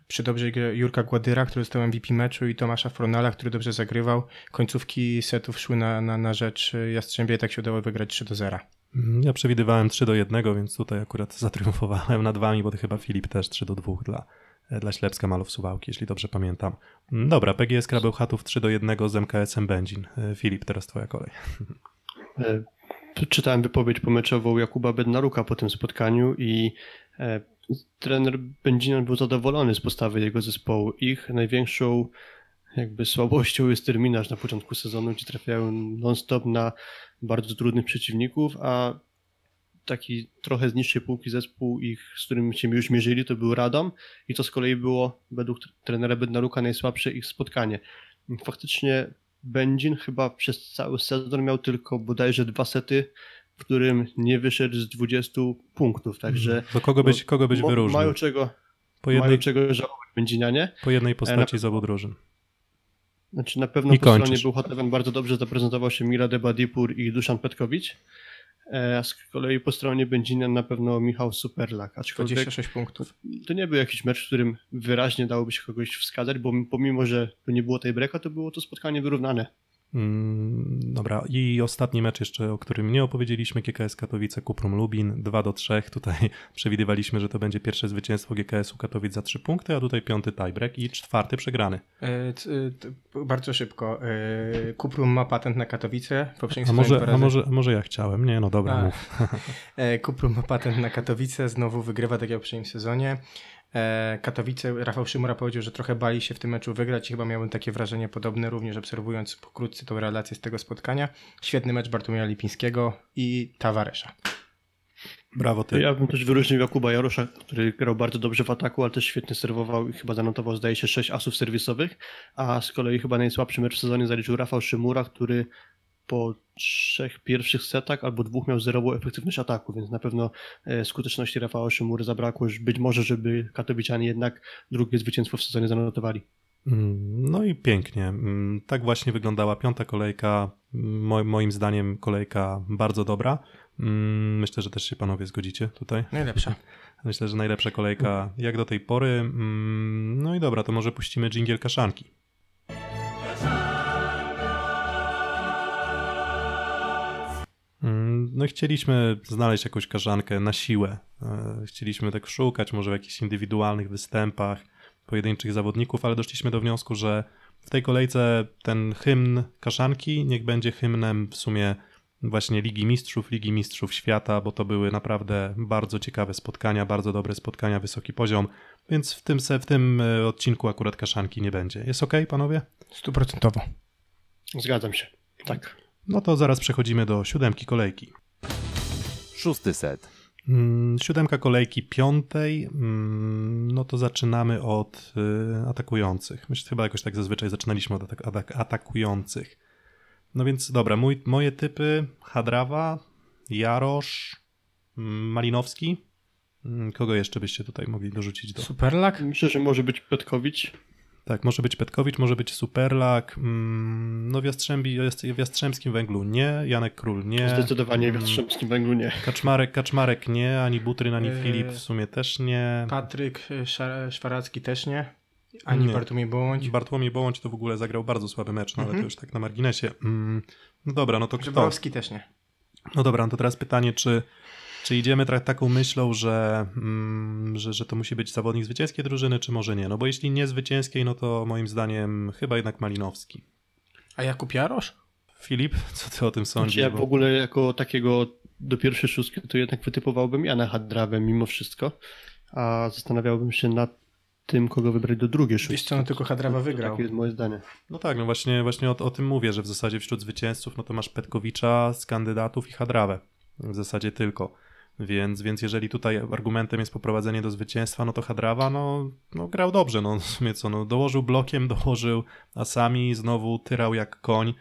przy dobrej grze Jurka Gładyra, który został MVP meczu i Tomasza Fronala, który dobrze zagrywał. Końcówki setów szły na, na, na rzecz Jastrzębia i tak się udało wygrać 3 do 0. Mm, Ja przewidywałem 3 do 1, więc tutaj akurat zatriumfowałem nad wami, bo to chyba Filip też 3 do 2 dla, dla Ślepska Malow Suwałki, jeśli dobrze pamiętam. Mm, Dobra, PGS Krabeł Chatów 3 do 1 z MKS-em Będzin. E, Filip, teraz twoja kolej. E, Czytałem wypowiedź pomeczową Jakuba Bednaruka po tym spotkaniu i e, trener Będzinian był zadowolony z postawy jego zespołu. Ich największą jakby słabością jest terminarz na początku sezonu, gdzie trafiają non-stop na bardzo trudnych przeciwników, a taki trochę z niższej półki zespół ich, z którym się już mierzyli, to był Radom i to z kolei było według trenera Bednaruka najsłabsze ich spotkanie. Faktycznie Będzin chyba przez cały sezon miał tylko bodajże dwa sety, w którym nie wyszedł z 20 punktów, także To kogo byś, kogo byś wyróżnił? mają czego, Po mają jednej, czego żałować Będzinianie. po jednej postaci na- z obu drużyn. Znaczy na pewno I po kończysz. stronie Bełchatowen bardzo dobrze zaprezentował się Mira Debadipur i Duszan Petkowicz, e, a z kolei po stronie Będzinian na pewno Michał Superlak, aczkolwiek 26 punktów. to nie był jakiś mecz, w którym wyraźnie dałoby się kogoś wskazać, bo pomimo, że tu nie było tej breka, to było to spotkanie wyrównane. Mm, dobra, i ostatni mecz jeszcze, o którym nie opowiedzieliśmy, GKS Katowice, Kuprum Lubin, 2 do 3. Tutaj przewidywaliśmy, że to będzie pierwsze zwycięstwo GKS-u Katowic za 3 punkty, a tutaj piąty tiebreak i czwarty przegrany. E, e, bardzo szybko. E, Kuprum ma patent na Katowice. A sezonie może, a może, a może ja chciałem? Nie, no dobra, mów. Kuprum ma patent na Katowice, znowu wygrywa tak jak w poprzednim sezonie. E, Katowice, Rafał Szymura powiedział, że trochę bali się w tym meczu wygrać i chyba miałem takie wrażenie podobne, również obserwując pokrótce tą relację z tego spotkania. Świetny mecz Bartłomieja Lipińskiego i Tawaresza. Brawo ty. Ja bym też wyróżnił Jakuba Jarosza, który grał bardzo dobrze w ataku, ale też świetnie serwował i chyba zanotował, zdaje się, 6 asów serwisowych, a z kolei chyba najsłabszy mecz w sezonie zaliczył Rafał Szymura, który po trzech pierwszych setach albo dwóch miał zerową efektywność ataku, więc na pewno e, skuteczności Rafała Szymury zabrakło już być może, żeby katowicianie jednak drugie zwycięstwo w sezonie zanotowali. Mm, No i pięknie. Mm, Tak właśnie wyglądała piąta kolejka. Mo- Moim zdaniem kolejka bardzo dobra. Mm, Myślę, że też się panowie zgodzicie tutaj. Najlepsza. Myślę, że najlepsza kolejka jak do tej pory. No i dobra, to może puścimy dżingiel kaszanki. No chcieliśmy znaleźć jakąś kaszankę na siłę. E, Chcieliśmy tak szukać, może w jakichś indywidualnych występach pojedynczych zawodników, ale doszliśmy do wniosku, że w tej kolejce ten hymn kaszanki niech będzie hymnem w sumie właśnie Ligi Mistrzów, Ligi Mistrzów Świata, bo to były naprawdę bardzo ciekawe spotkania, bardzo dobre spotkania, wysoki poziom, więc w tym, se, w tym e, odcinku akurat kaszanki nie będzie. Jest ok, panowie? Stuprocentowo. Zgadzam się. Tak. No to zaraz przechodzimy do siódemki kolejki. Szósty set. Mm, Siódemka kolejki piątej, mm, no to zaczynamy od y, atakujących. Myślę, chyba jakoś tak zazwyczaj zaczynaliśmy od atak- atak- atakujących. No więc dobra, mój, moje typy Hadrawa, Jarosz, mm, Malinowski. Kogo jeszcze byście tutaj mogli dorzucić do... Superlak? Myślę, że może być Petkowicz. Tak, może być Petkowicz, może być Superlak, mm, no w, Jastrzębi, w Jastrzębskim Węglu nie, Janek Król nie. Zdecydowanie w mm, Jastrzębskim Węglu nie. Kaczmarek, Kaczmarek nie, ani Butryn, ani Eee, Filip w sumie też nie. Patryk e, Szwaracki też nie. Ani Nie. Bartłomiej Bołądź. Bartłomiej Bołądź to w ogóle zagrał bardzo słaby mecz, no ale Mhm. to już tak na marginesie. Mm, no dobra, no to kto? Grzebrowski też nie. No dobra, no to teraz pytanie, czy, czy idziemy tra- taką myślą, że, mm, że, że to musi być zawodnik zwycięskiej drużyny, czy może nie? No bo jeśli nie zwycięskiej, no to moim zdaniem chyba jednak Malinowski. A Jakub Jarosz? Filip, co ty o tym Znaczy sądzisz? ja Bo- w ogóle jako takiego do pierwszej szóstki to jednak wytypowałbym Jana Hadrawę mimo wszystko, a zastanawiałbym się nad tym, kogo wybrać do drugiej szóstki. Wiesz co, no tylko Hadrawa To wygrał. Takie jest moje zdanie. No tak, no właśnie, właśnie o, o tym mówię, że w zasadzie wśród zwycięzców no to masz Petkowicza z kandydatów i Hadrawę. W zasadzie tylko. Więc, więc jeżeli tutaj argumentem jest poprowadzenie do zwycięstwa, no to Hadrawa no, no grał dobrze. No w sumie co, no dołożył blokiem, dołożył asami, znowu tyrał jak koń,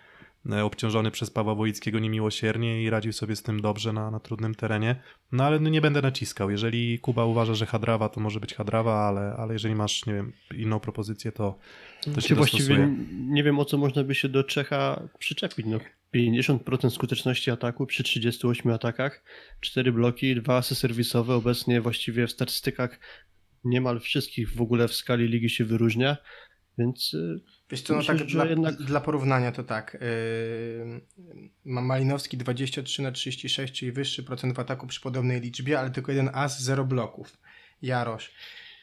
e, obciążony przez Pawła Wojickiego niemiłosiernie i radził sobie z tym dobrze na, na trudnym terenie. No ale no, nie będę naciskał. Jeżeli Kuba uważa, że Hadrawa, to może być Hadrawa, ale, ale jeżeli masz, nie wiem, inną propozycję, to, to się Znaczy właściwie dostosuje. nie wiem o co można by się do Czecha przyczepić. No, 50% skuteczności ataku przy 38 atakach, 4 bloki, 2 asy serwisowe. Obecnie właściwie w statystykach niemal wszystkich w ogóle w skali ligi się wyróżnia, więc y, Wiesz co, no Myślę, tak dla, jednak- dla porównania to tak. Yy, ma Malinowski 23 na 36, czyli wyższy procent w ataku przy podobnej liczbie, ale tylko jeden as, 0 bloków. Jarosz.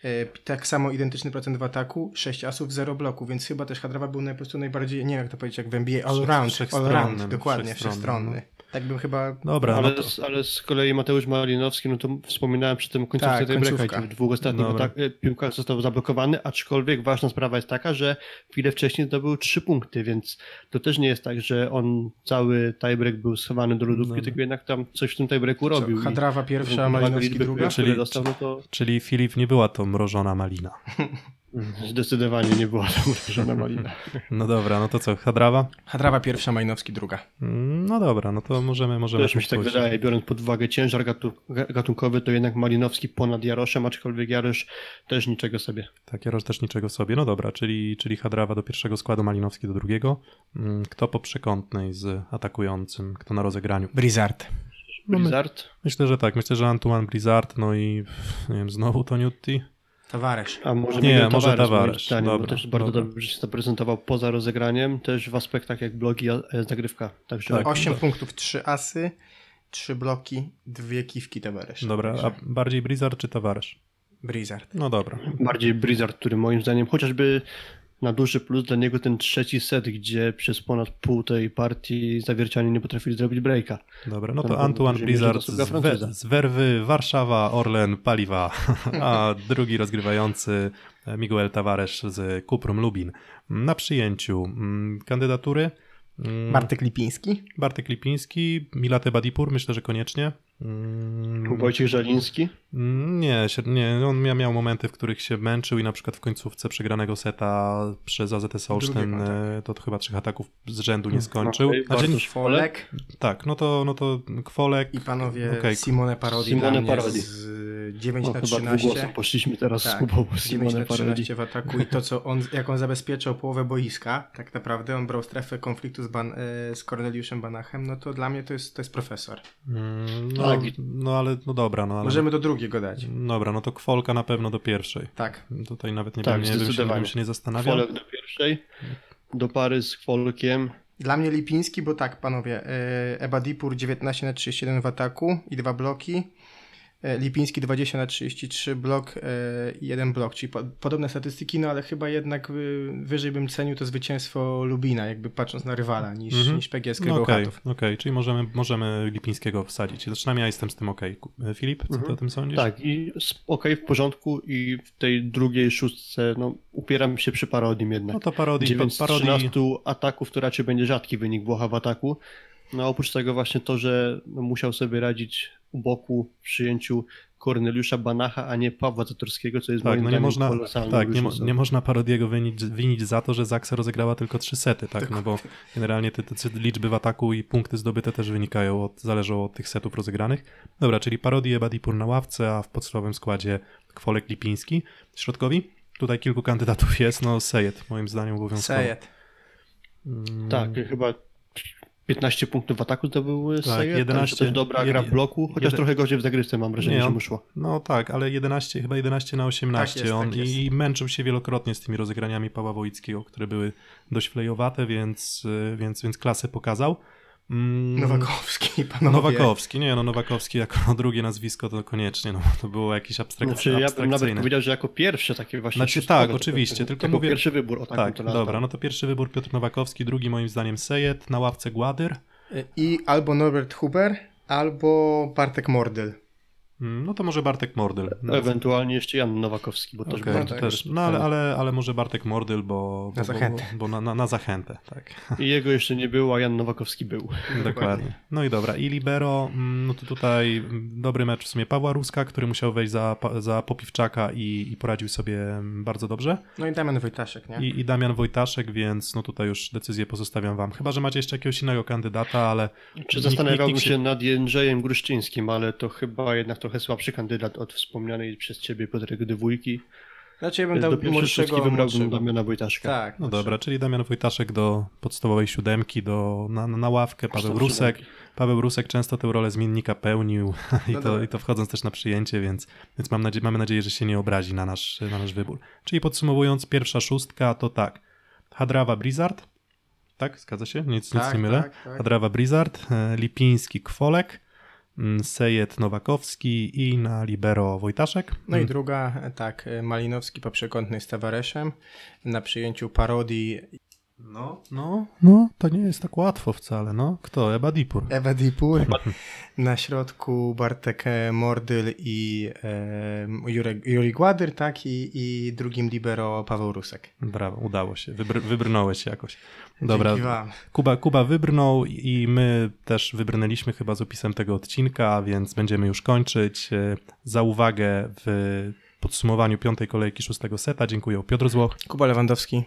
Yy, tak samo identyczny procent w ataku, 6 asów, 0 bloków, więc chyba też Hadrawa był po prostu najbardziej, nie wiem jak to powiedzieć, jak w NBA, all round, all round, dokładnie, wszechstronny, wszechstronny. Tak bym chyba... Dobra, ale, no to, z, ale z kolei Mateusz Malinowski, no to wspominałem przy tym końcówce Tak, tej gdzie w dwóch ostatnich Dobra. e, piłkach został zablokowany, aczkolwiek ważna sprawa jest taka, że chwilę wcześniej zdobył trzy punkty, więc to też nie jest tak, że on cały tiebreak był schowany do lodówki, Dobra. tylko jednak tam coś w tym tiebreaku robił. Co, Hadrawa pierwsza, Malinowski druga? Czyli- dostał, no to czyli Filip nie była to mrożona malina. zdecydowanie nie była tam żadna malina. No dobra, no to co, Hadrawa? Hadrawa pierwsza, Malinowski druga. No dobra, no to możemy, możemy Też mi się tak pójść. wydaje, biorąc pod uwagę ciężar gatu- gatunkowy, to jednak Malinowski ponad Jaroszem, aczkolwiek Jarosz też niczego sobie. Tak, Jarosz też niczego sobie. No dobra, czyli, czyli Hadrawa do pierwszego składu, Malinowski do drugiego. Mm, Kto po przekątnej z atakującym, kto na rozegraniu? Blizzard. No my- Blizzard, Myślę, że tak. Myślę, że Antoine Blizzard, no i nie wiem, znowu Toniutti. Tavaresz. a może Nie, Miguel może Tavares. zdaniem, Dobra, bo też bardzo dobra. dobrze się zaprezentował poza rozegraniem, też w aspektach jak blogi, a- e, zagrywka. Także Tak. 8 do- punktów, 3 asy, 3 bloki, 2 kiwki Tavaresz. Dobra, a bardziej Blizzard czy Tavares? Blizzard. No dobra. bardziej Blizzard, który moim zdaniem chociażby na duży plus dla niego ten trzeci set, gdzie przez ponad pół tej partii zawiercianie nie potrafili zrobić breaka. Dobra, no to Antoine Blizzard z, we, z Werwy, Warszawa, Orlen, Paliwa, a drugi rozgrywający e, Miguel Tavares z Kuprum Lubin. Na przyjęciu mm, kandydatury mm, Bartek Lipiński. Bartek Lipiński, Milate Badipur, myślę, że koniecznie. Mm, Wojciech Żaliński, Mm, Nie, nie, on miał, miał momenty, w których się męczył i na przykład w końcówce przegranego seta przez AZS Olsztyn tak. e, to chyba trzech ataków z rzędu nie skończył. Okej, Znaczy, Bartosz Folek tak, no to, no to Kwolek. i panowie okej, Simone Parodi Simone Parodi. z 9 no, na chyba 13. dwugłosem poszliśmy teraz z Tak, Kubą, bo 9 Simone na Parodi. 13 w ataku i to, co on, jak on zabezpieczał połowę boiska, tak naprawdę on brał strefę konfliktu z, Ban, e, z Corneliuszem Banachem, no to dla mnie to jest, to jest profesor. Mm, No, Tak. no ale, no dobra, no ale... Możemy do drugiego dać. Dobra, no to Kwolka na pewno do pierwszej. Tak. Tutaj nawet nie, Tak, wiem, nie bym, się, zdecydowanie. bym się nie zastanawiał. Folek do pierwszej, do pary z Folkiem, Dla mnie Lipiński, bo tak, panowie, Eba Dipur 19 na 31 w ataku i dwa bloki. E, Lipiński 20 na 33 blok e, i jeden blok, czyli po, podobne statystyki, no ale chyba jednak y, wyżej bym cenił to zwycięstwo Lubina, jakby patrząc na rywala, niż, Mhm. niż PGS No okej, Krybełchatów. okej, czyli możemy, możemy Lipińskiego wsadzić. Przynajmniej ja jestem z tym okej. E, Filip, co ty Mhm. o tym sądzisz? Tak, i okej, w porządku i w tej drugiej szóstce, no upieram się przy parodim jednak. No to parodii, 9 z parodii 13 ataków to raczej będzie rzadki wynik Włocha w ataku. No oprócz tego właśnie to, że no, musiał sobie radzić u boku w przyjęciu Korneliusza Banacha, a nie Pawła Zatorskiego, co jest Tak, moim no nie zdaniem można, tak, nie, mo, nie można Parodiego winić, winić za to, że Zaksa rozegrała tylko trzy sety, tak, no bo generalnie te, te liczby w ataku i punkty zdobyte też wynikają, od, zależą od tych setów rozegranych. Dobra, czyli Parodie, Badipur na ławce, a w podstawowym składzie Kwolek Lipiński. Środkowi? Tutaj kilku kandydatów jest, no Sejet moim zdaniem obowiązkowo. Sejet. Mm, Tak, chyba 15 punktów w ataku to był tak, 11 11, też dobra gra w bloku, chociaż jeden- trochę gorzej w zagrywce mam wrażenie, Nie, że on- mu szło. No tak, ale 11, chyba 11 na 18 Tak jest, on tak jest. i męczył się wielokrotnie z tymi rozegraniami Pawła Wojickiego, które były dość flejowate, więc, y, więc, więc klasę pokazał. Mm, Nowakowski, panowie. Nowakowski, nie no, Nowakowski jako drugie nazwisko to koniecznie, no to było jakieś abstrak- Znaczy, ja bym nawet abstrakcyjne. powiedział, że jako pierwsze takie właśnie. Znaczy, tak, oczywiście, tylko mówię- pierwszy wybór, o tak, Tak, to dobra, no to pierwszy wybór Piotr Nowakowski, drugi moim zdaniem Sejet, na ławce Gładyr. I albo Norbert Huber, albo Bartek Mordyl. Mm, No to może Bartek Mordyl. No, Ewentualnie jeszcze Jan Nowakowski, bo też tak, też, no ale, ale, ale może Bartek Mordyl, bo, bo, Na zachętę. bo, bo na, na, na zachętę, tak. I jego jeszcze nie było, a Jan Nowakowski był. Dokładnie. No i dobra, i Libero, mm, no to tutaj mm, dobry mecz w sumie Pawła Ruska, który musiał wejść za, za Popiwczaka i, i poradził sobie bardzo dobrze. No i Damian Wojtaszek, nie? I, I Damian Wojtaszek, więc no tutaj już decyzję pozostawiam wam. Chyba, że macie jeszcze jakiegoś innego kandydata, ale... Czy nikt- zastanawiałbym nikt się nad Jędrzejem Gruszczyńskim, ale to chyba jednak trochę słabszy kandydat od wspomnianej przez ciebie Piotrek Dwójki. Znaczy ja bym dał do młodszego, młodszego. Damiana Wojtaszka. Tak. No dobra, czyli Damian Wojtaszek do podstawowej siódemki, do, na, na ławkę, Paweł Rusek. Paweł Rusek często tę rolę zmiennika pełnił i, No to, dobra. i to wchodząc też na przyjęcie, więc, więc mam nadzie- mamy nadzieję, że się nie obrazi na nasz, na nasz wybór. Czyli podsumowując, pierwsza szóstka to tak, Hadrawa Blizzard, tak, zgadza się? Nic, nic Tak, nie mylę. tak, tak. Hadrawa Blizzard, e, Lipiński Kwolek, Sejet Nowakowski i na libero Wojtaszek. No i Mm, druga, tak, Malinowski poprzekątny z Tavareszem na przyjęciu parodii No, no, no, to nie jest tak łatwo wcale, no. Kto? Eba Dipur. Ewa Dipur. Na środku Bartek e, Mordyl i e, Jurek, Juri Gładyr, tak, i, i drugim libero Paweł Rusek. Brawo, udało się, Wybr- wybrnąłeś się jakoś. Dobra. Kuba, Kuba wybrnął i my też wybrnęliśmy chyba z opisem tego odcinka, więc będziemy już kończyć. E, Za uwagę w podsumowaniu piątej kolejki szóstego seta dziękuję Piotr Złoch. Kuba Lewandowski.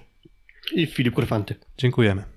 I Filip Kurfanty. Dziękujemy.